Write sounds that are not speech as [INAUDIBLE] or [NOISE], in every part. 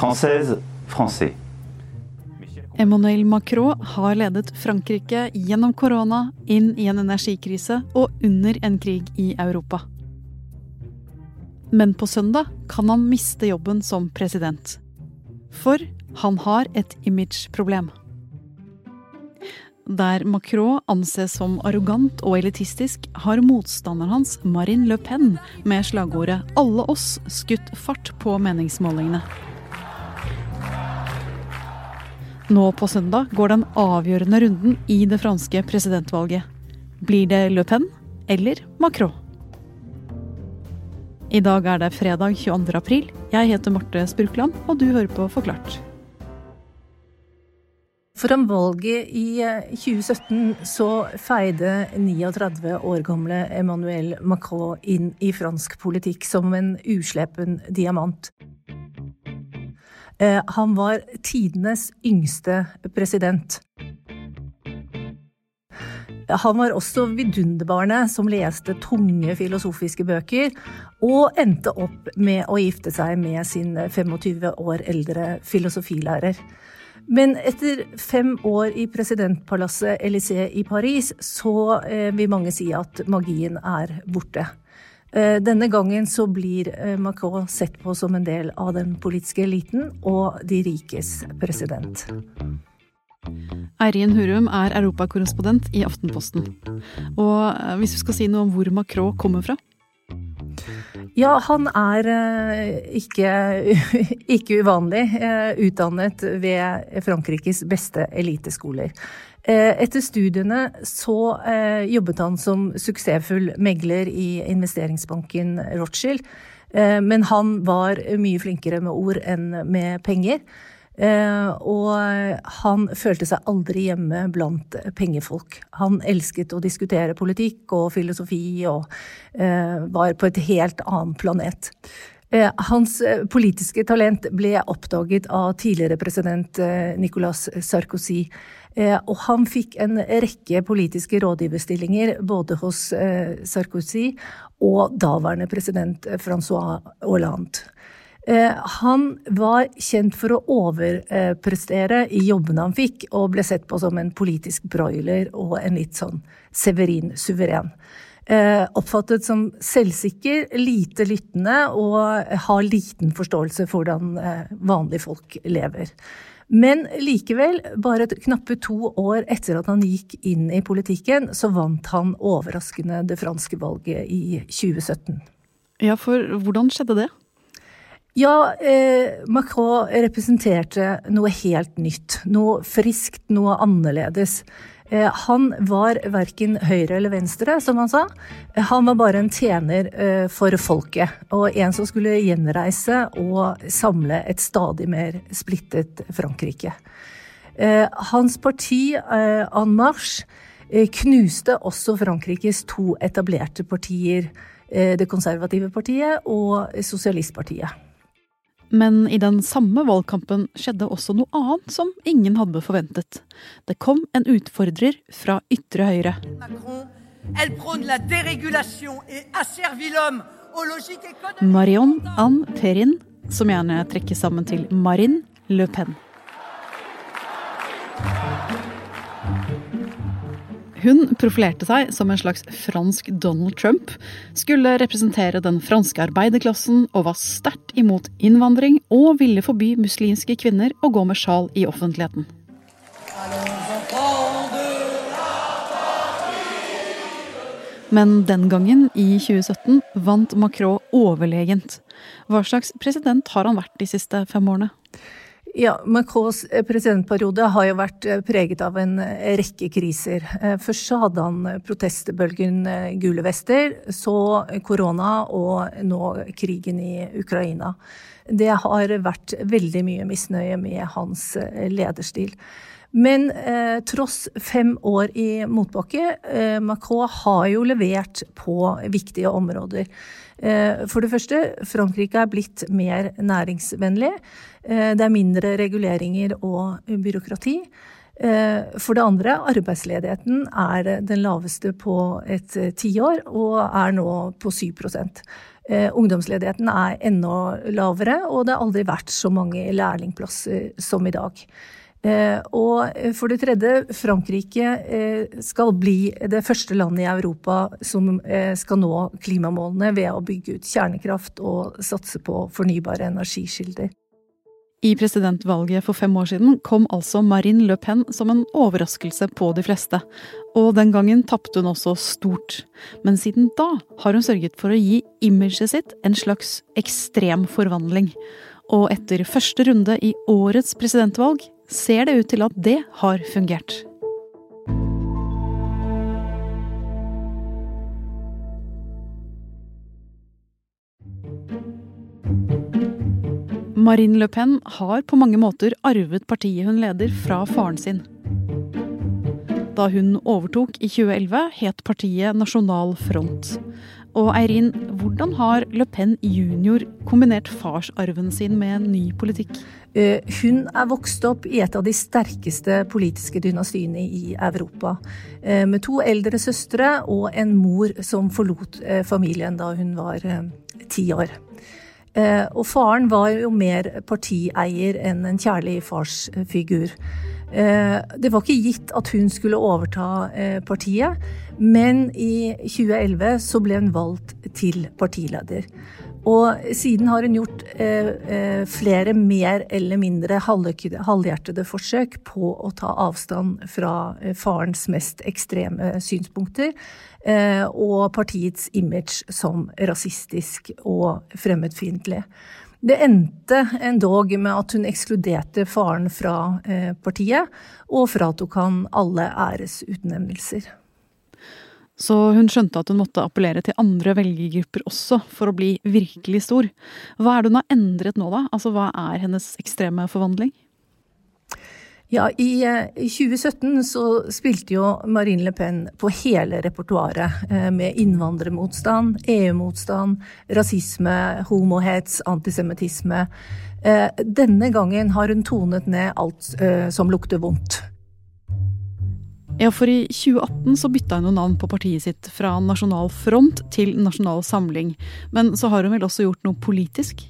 Française, français. Emmanuel Macron har ledet Frankrike gjennom korona, inn i en energikrise og under en krig i Europa. Men på søndag kan han miste jobben som president. For han har et imageproblem. Der Macron anses som arrogant og elitistisk, har motstanderen hans, Marine Le Pen, med slagordet 'Alle oss' skutt fart på meningsmålingene. Nå på søndag går den avgjørende runden i det franske presidentvalget. Blir det Le Pen eller Macron? I dag er det fredag 22. april. Jeg heter Marte Spurkland, og du hører på Forklart. Foran valget i 2017 så feide 39 år gamle Emmanuel Macron inn i fransk politikk som en uslepen diamant. Han var tidenes yngste president. Han var også vidunderbarnet som leste tunge filosofiske bøker, og endte opp med å gifte seg med sin 25 år eldre filosofilærer. Men etter fem år i presidentpalasset Élysée i Paris, så vil mange si at magien er borte. Denne gangen så blir Macron sett på som en del av den politiske eliten og de rikes president. Eirin Hurum er europakorrespondent i Aftenposten. Og hvis du skal si noe om hvor Macron kommer fra? Ja, han er ikke, [LAUGHS] ikke uvanlig utdannet ved Frankrikes beste eliteskoler. Etter studiene så jobbet han som suksessfull megler i investeringsbanken Rothschild. Men han var mye flinkere med ord enn med penger. Og han følte seg aldri hjemme blant pengefolk. Han elsket å diskutere politikk og filosofi og var på et helt annen planet. Hans politiske talent ble oppdaget av tidligere president Nicolas Sarkozy. Og han fikk en rekke politiske rådgiverstillinger både hos Sarkozy og daværende president Francois Hollande. Han var kjent for å overprestere i jobbene han fikk, og ble sett på som en politisk broiler og en litt sånn Severin suveren. Oppfattet som selvsikker, lite lyttende og har liten forståelse for hvordan vanlige folk lever. Men likevel, bare et knappe to år etter at han gikk inn i politikken, så vant han overraskende det franske valget i 2017. Ja, for hvordan skjedde det? Ja, eh, Macron representerte noe helt nytt. Noe friskt, noe annerledes. Eh, han var verken høyre eller venstre, som han sa. Han var bare en tjener eh, for folket, og en som skulle gjenreise og samle et stadig mer splittet Frankrike. Hans parti, En Marche, knuste også Frankrikes to etablerte partier, Det konservative partiet og Sosialistpartiet. Men i den samme valgkampen skjedde også noe annet som ingen hadde forventet. Det kom en utfordrer fra ytre høyre. Marion Anne Perrin, som gjerne trekkes sammen til Marine Le Pen. Hun profilerte seg som en slags fransk Donald Trump, skulle representere den franske arbeiderklassen og var sterkt imot innvandring og ville forby muslimske kvinner å gå med sjal i offentligheten. Men den gangen, i 2017, vant Macron overlegent. Hva slags president har han vært de siste fem årene? Ja, Macrons presidentperiode har jo vært preget av en rekke kriser. Først så hadde han protestbølgen Gule vester, så korona og nå krigen i Ukraina. Det har vært veldig mye misnøye med hans lederstil. Men eh, tross fem år i motbakke, eh, Macron har jo levert på viktige områder. Eh, for det første, Frankrike er blitt mer næringsvennlig. Det er mindre reguleringer og byråkrati. For det andre, arbeidsledigheten er den laveste på et tiår, og er nå på 7% Ungdomsledigheten er enda lavere, og det har aldri vært så mange lærlingplasser som i dag. Og for det tredje, Frankrike skal bli det første landet i Europa som skal nå klimamålene ved å bygge ut kjernekraft og satse på fornybare energikilder. I presidentvalget for fem år siden kom altså Marine Le Pen som en overraskelse på de fleste. Og den gangen tapte hun også stort. Men siden da har hun sørget for å gi imaget sitt en slags ekstrem forvandling. Og etter første runde i årets presidentvalg ser det ut til at det har fungert. Marine Le Pen har på mange måter arvet partiet hun leder, fra faren sin. Da hun overtok i 2011, het partiet Nasjonal Front. Og Eirin, hvordan har Le Pen junior kombinert farsarven sin med en ny politikk? Eh, hun er vokst opp i et av de sterkeste politiske dynastiene i Europa. Eh, med to eldre søstre og en mor som forlot eh, familien da hun var ti år. Og faren var jo mer partieier enn en kjærlig farsfigur. Eh, det var ikke gitt at hun skulle overta eh, partiet, men i 2011 så ble hun valgt til partileder. Og siden har hun gjort flere mer eller mindre halvhjertede forsøk på å ta avstand fra farens mest ekstreme synspunkter. Eh, og partiets image som rasistisk og fremmedfiendtlig. Det endte endog med at hun ekskluderte faren fra eh, partiet, og fratok han alle æresutnevnelser. Så hun skjønte at hun måtte appellere til andre velgergrupper også, for å bli virkelig stor. Hva er det hun har endret nå, da? Altså, hva er hennes ekstreme forvandling? Ja, i 2017 eh, så spilte jo Marine Le Pen på hele repertoaret. Eh, med innvandrermotstand, EU-motstand, rasisme, homohets, antisemittisme. Eh, denne gangen har hun tonet ned alt som lukter vondt. Ja, for i 2018 så bytta hun navn på partiet sitt fra Nasjonal Front til Nasjonal Samling. Men så har hun vel også gjort noe politisk?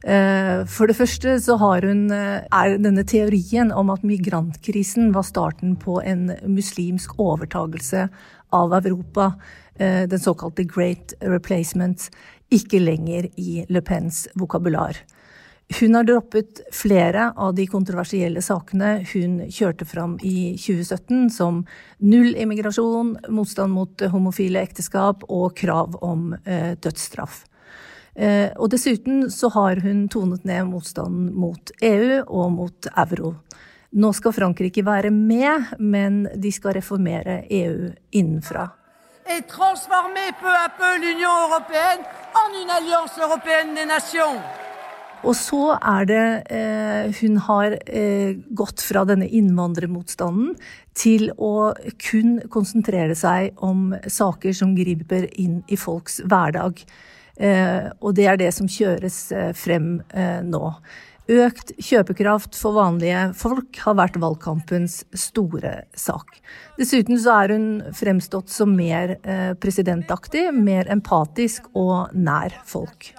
Eh, for det første så har hun, eh, er denne teorien om at migrantkrisen var starten på en muslimsk overtagelse av Europa, eh, den såkalte Great Replacement, ikke lenger i Le Pens vokabular. Hun har droppet flere av de kontroversielle sakene hun kjørte fram i 2017, som null immigrasjon, motstand mot homofile ekteskap og krav om dødsstraff. Eh, og dessuten så har hun tonet ned motstanden mot EU og mot euro. Nå skal Frankrike være med, men de skal reformere EU innenfra. Et transformer peu à peu l'Union européenne en une alliance européenne des nations. Og så er det eh, Hun har eh, gått fra denne innvandrermotstanden til å kun konsentrere seg om saker som griper inn i folks hverdag. Eh, og det er det som kjøres eh, frem eh, nå. Økt kjøpekraft for vanlige folk har vært valgkampens store sak. Dessuten så er hun fremstått som mer presidentaktig, mer empatisk og nær folk.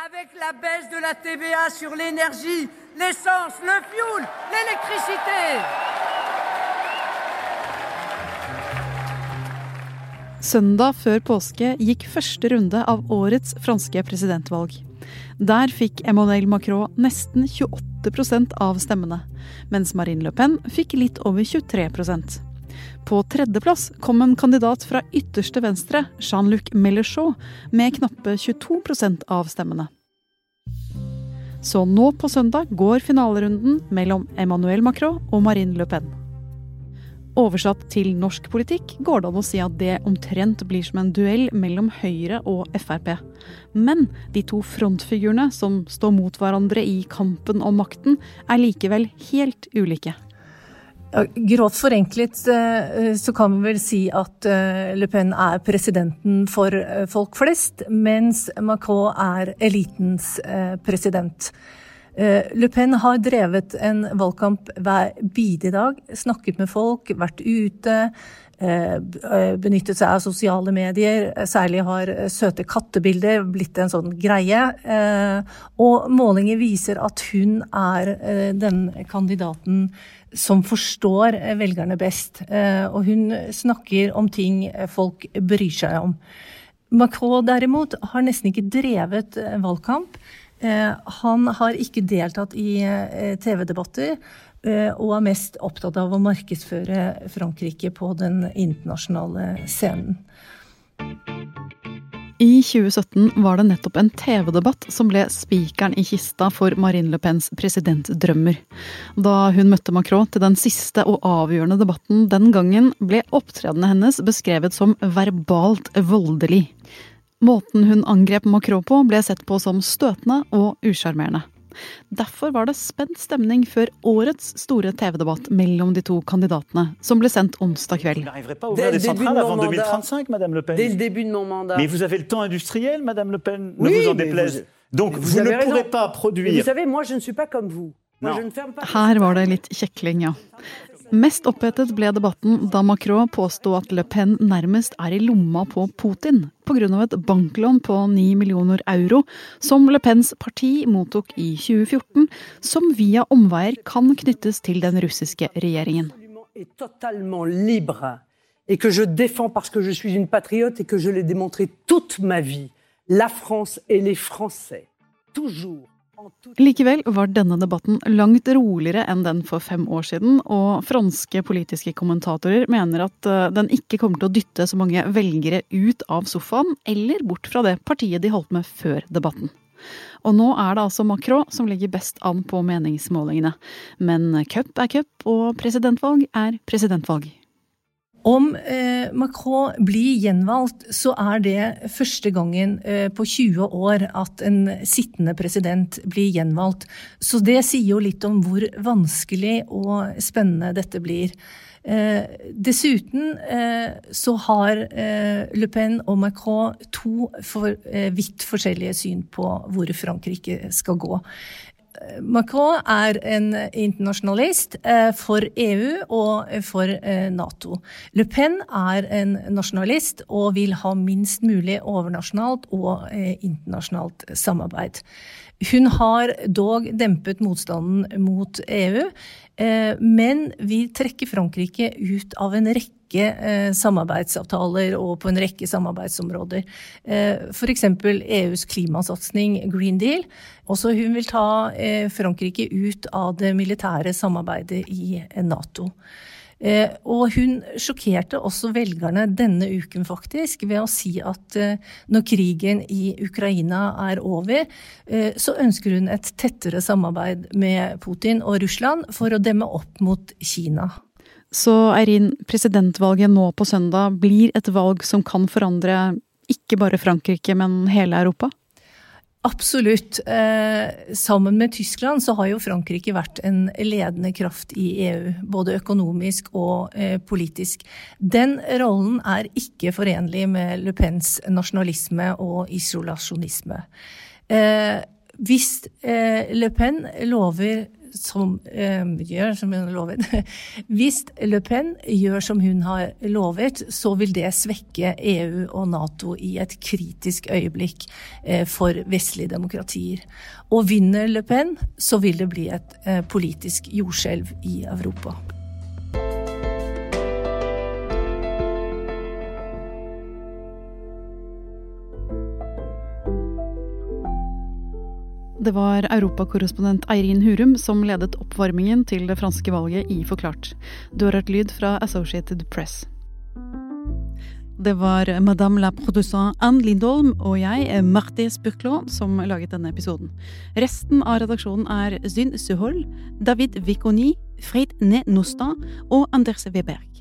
Avec TVA sur l'énergie, l'essence, le fioul, l'électricité. Søndag før påske gikk første runde av årets franske presidentvalg. Der fikk Emmanuel Macron nesten 28% av stemmene, mens Marine Le Pen fikk litt over 23% På tredjeplass kom en kandidat fra ytterste venstre, Jean-Luc Mélenchon, med knappe 22% av stemmene. Så nå på søndag går finalerunden mellom Emmanuel Macron og Marine Le Pen. Oversatt til norsk politikk går det an å si at det omtrent blir som en duell mellom Høyre og Frp. Men de to frontfigurene som står mot hverandre i kampen om makten, er likevel helt ulike. Grovt forenklet eh, så kan vi vel si at eh, Le Pen er presidenten for eh, folk flest, mens Macron er elitens president. Le Pen har drevet en valgkamp hver bidige dag, snakket med folk, vært ute. Benyttet seg av sosiale medier, særlig har søte kattebilder blitt en sånn greie. Og målinger viser at hun er den kandidaten som forstår velgerne best. Og hun snakker om ting folk bryr seg om. Macron derimot har nesten ikke drevet eh, valgkamp. Eh, han har ikke deltatt i eh, TV-debatter og er mest opptatt av å markedsføre Frankrike på den internasjonale scenen. I 2017 var det nettopp en TV-debatt som ble spikeren i kista for Marine Le Pens presidentdrømmer. Da hun møtte Macron til den siste og avgjørende debatten den gangen, ble opptredenen hennes beskrevet som verbalt voldelig. Måten hun angrep Macron på, ble sett på som støtende og usjarmerende. Derfor var det spent stemning før årets store TV-debatt mellom de to kandidatene, som ble sendt onsdag kveld. Mais vous avez le temps industriel, Madame Le Pen, ne oui, vous en déplaise. Donc vous, vous ne pourrez pas produire. Vous savez, moi je ne suis pas comme vous. Her var det litt kjekling, ja. Mest opphetet ble debatten da Macron påsto at Le Pen nærmest er i lomma på Putin pga. et banklån på 9 millioner euro som Le Pens parti mottok i 2014, som via omveier kan knyttes til den russiske regjeringen. Et que je défends parce que je suis une patriote et que je l'ai démontré toute ma vie. La France et les Français. Toujours. Likevel var denne debatten langt roligere enn den for fem år siden, og franske politiske kommentatorer mener at eh, den ikke kommer til å dytte så mange velgere ut av sofaen, eller bort fra det partiet de holdt med før debatten. Og nå er det altså Macron som ligger best an på meningsmålingene. Men cup er cup, og presidentvalg er presidentvalg. Om eh, Macron blir gjenvalgt, så er det første gangen eh, på 20 år at en sittende president blir gjenvalgt. Så det sier jo litt om hvor vanskelig og spennende dette blir. Eh, dessuten eh, så har eh, Le Pen og Macron to for, eh, vidt forskjellige syn på hvor Frankrike skal gå. Macron er en internasjonalist eh, for EU og for eh, Nato. Le Pen er en nasjonalist og vil ha minst mulig overnasjonalt og eh, internasjonalt samarbeid. Hun har dog dempet motstanden mot EU, men vi trekker Frankrike ut av en rekke eh, samarbeidsavtaler og på en rekke samarbeidsområder. Eh, F.eks. EUs klimasatsing Green Deal. Også hun vil ta eh, Frankrike ut av det militære samarbeidet i Nato. Eh, og hun sjokkerte også velgerne denne uken, faktisk, ved å si at eh, når krigen i Ukraina er over, eh, så ønsker hun et tettere samarbeid med Putin og Russland for å demme opp mot Kina. Så Eirin, presidentvalget nå på søndag blir et valg som kan forandre ikke bare Frankrike, men hele Europa? Absolutt. Eh, sammen med Tyskland så har jo Frankrike vært en ledende kraft i EU. Både økonomisk og eh, politisk. Den rollen er ikke forenlig med Le Pens nasjonalisme og isolasjonisme. Eh, hvis eh, Le Pen lover som eh, gjør som hun har lovet. [LAUGHS] Hvis Le Pen gjør som hun har lovet, så vil det svekke EU og Nato i et kritisk øyeblikk eh, for vestlige demokratier. Og vinner Le Pen, så vil det bli et eh, politisk jordskjelv i Europa. Det var europakorrespondent Eirin Hurum som ledet oppvarmingen til det franske valget i Forklart. Du har hørt lyd fra Associated Press. Det var Madame la Produsant Anne Lindholm og jeg, Marti Spurklå, som laget denne episoden. Resten av redaksjonen er Zyn Suhol, David Vikoni, Freid Ne Nosta og Anders Weberg.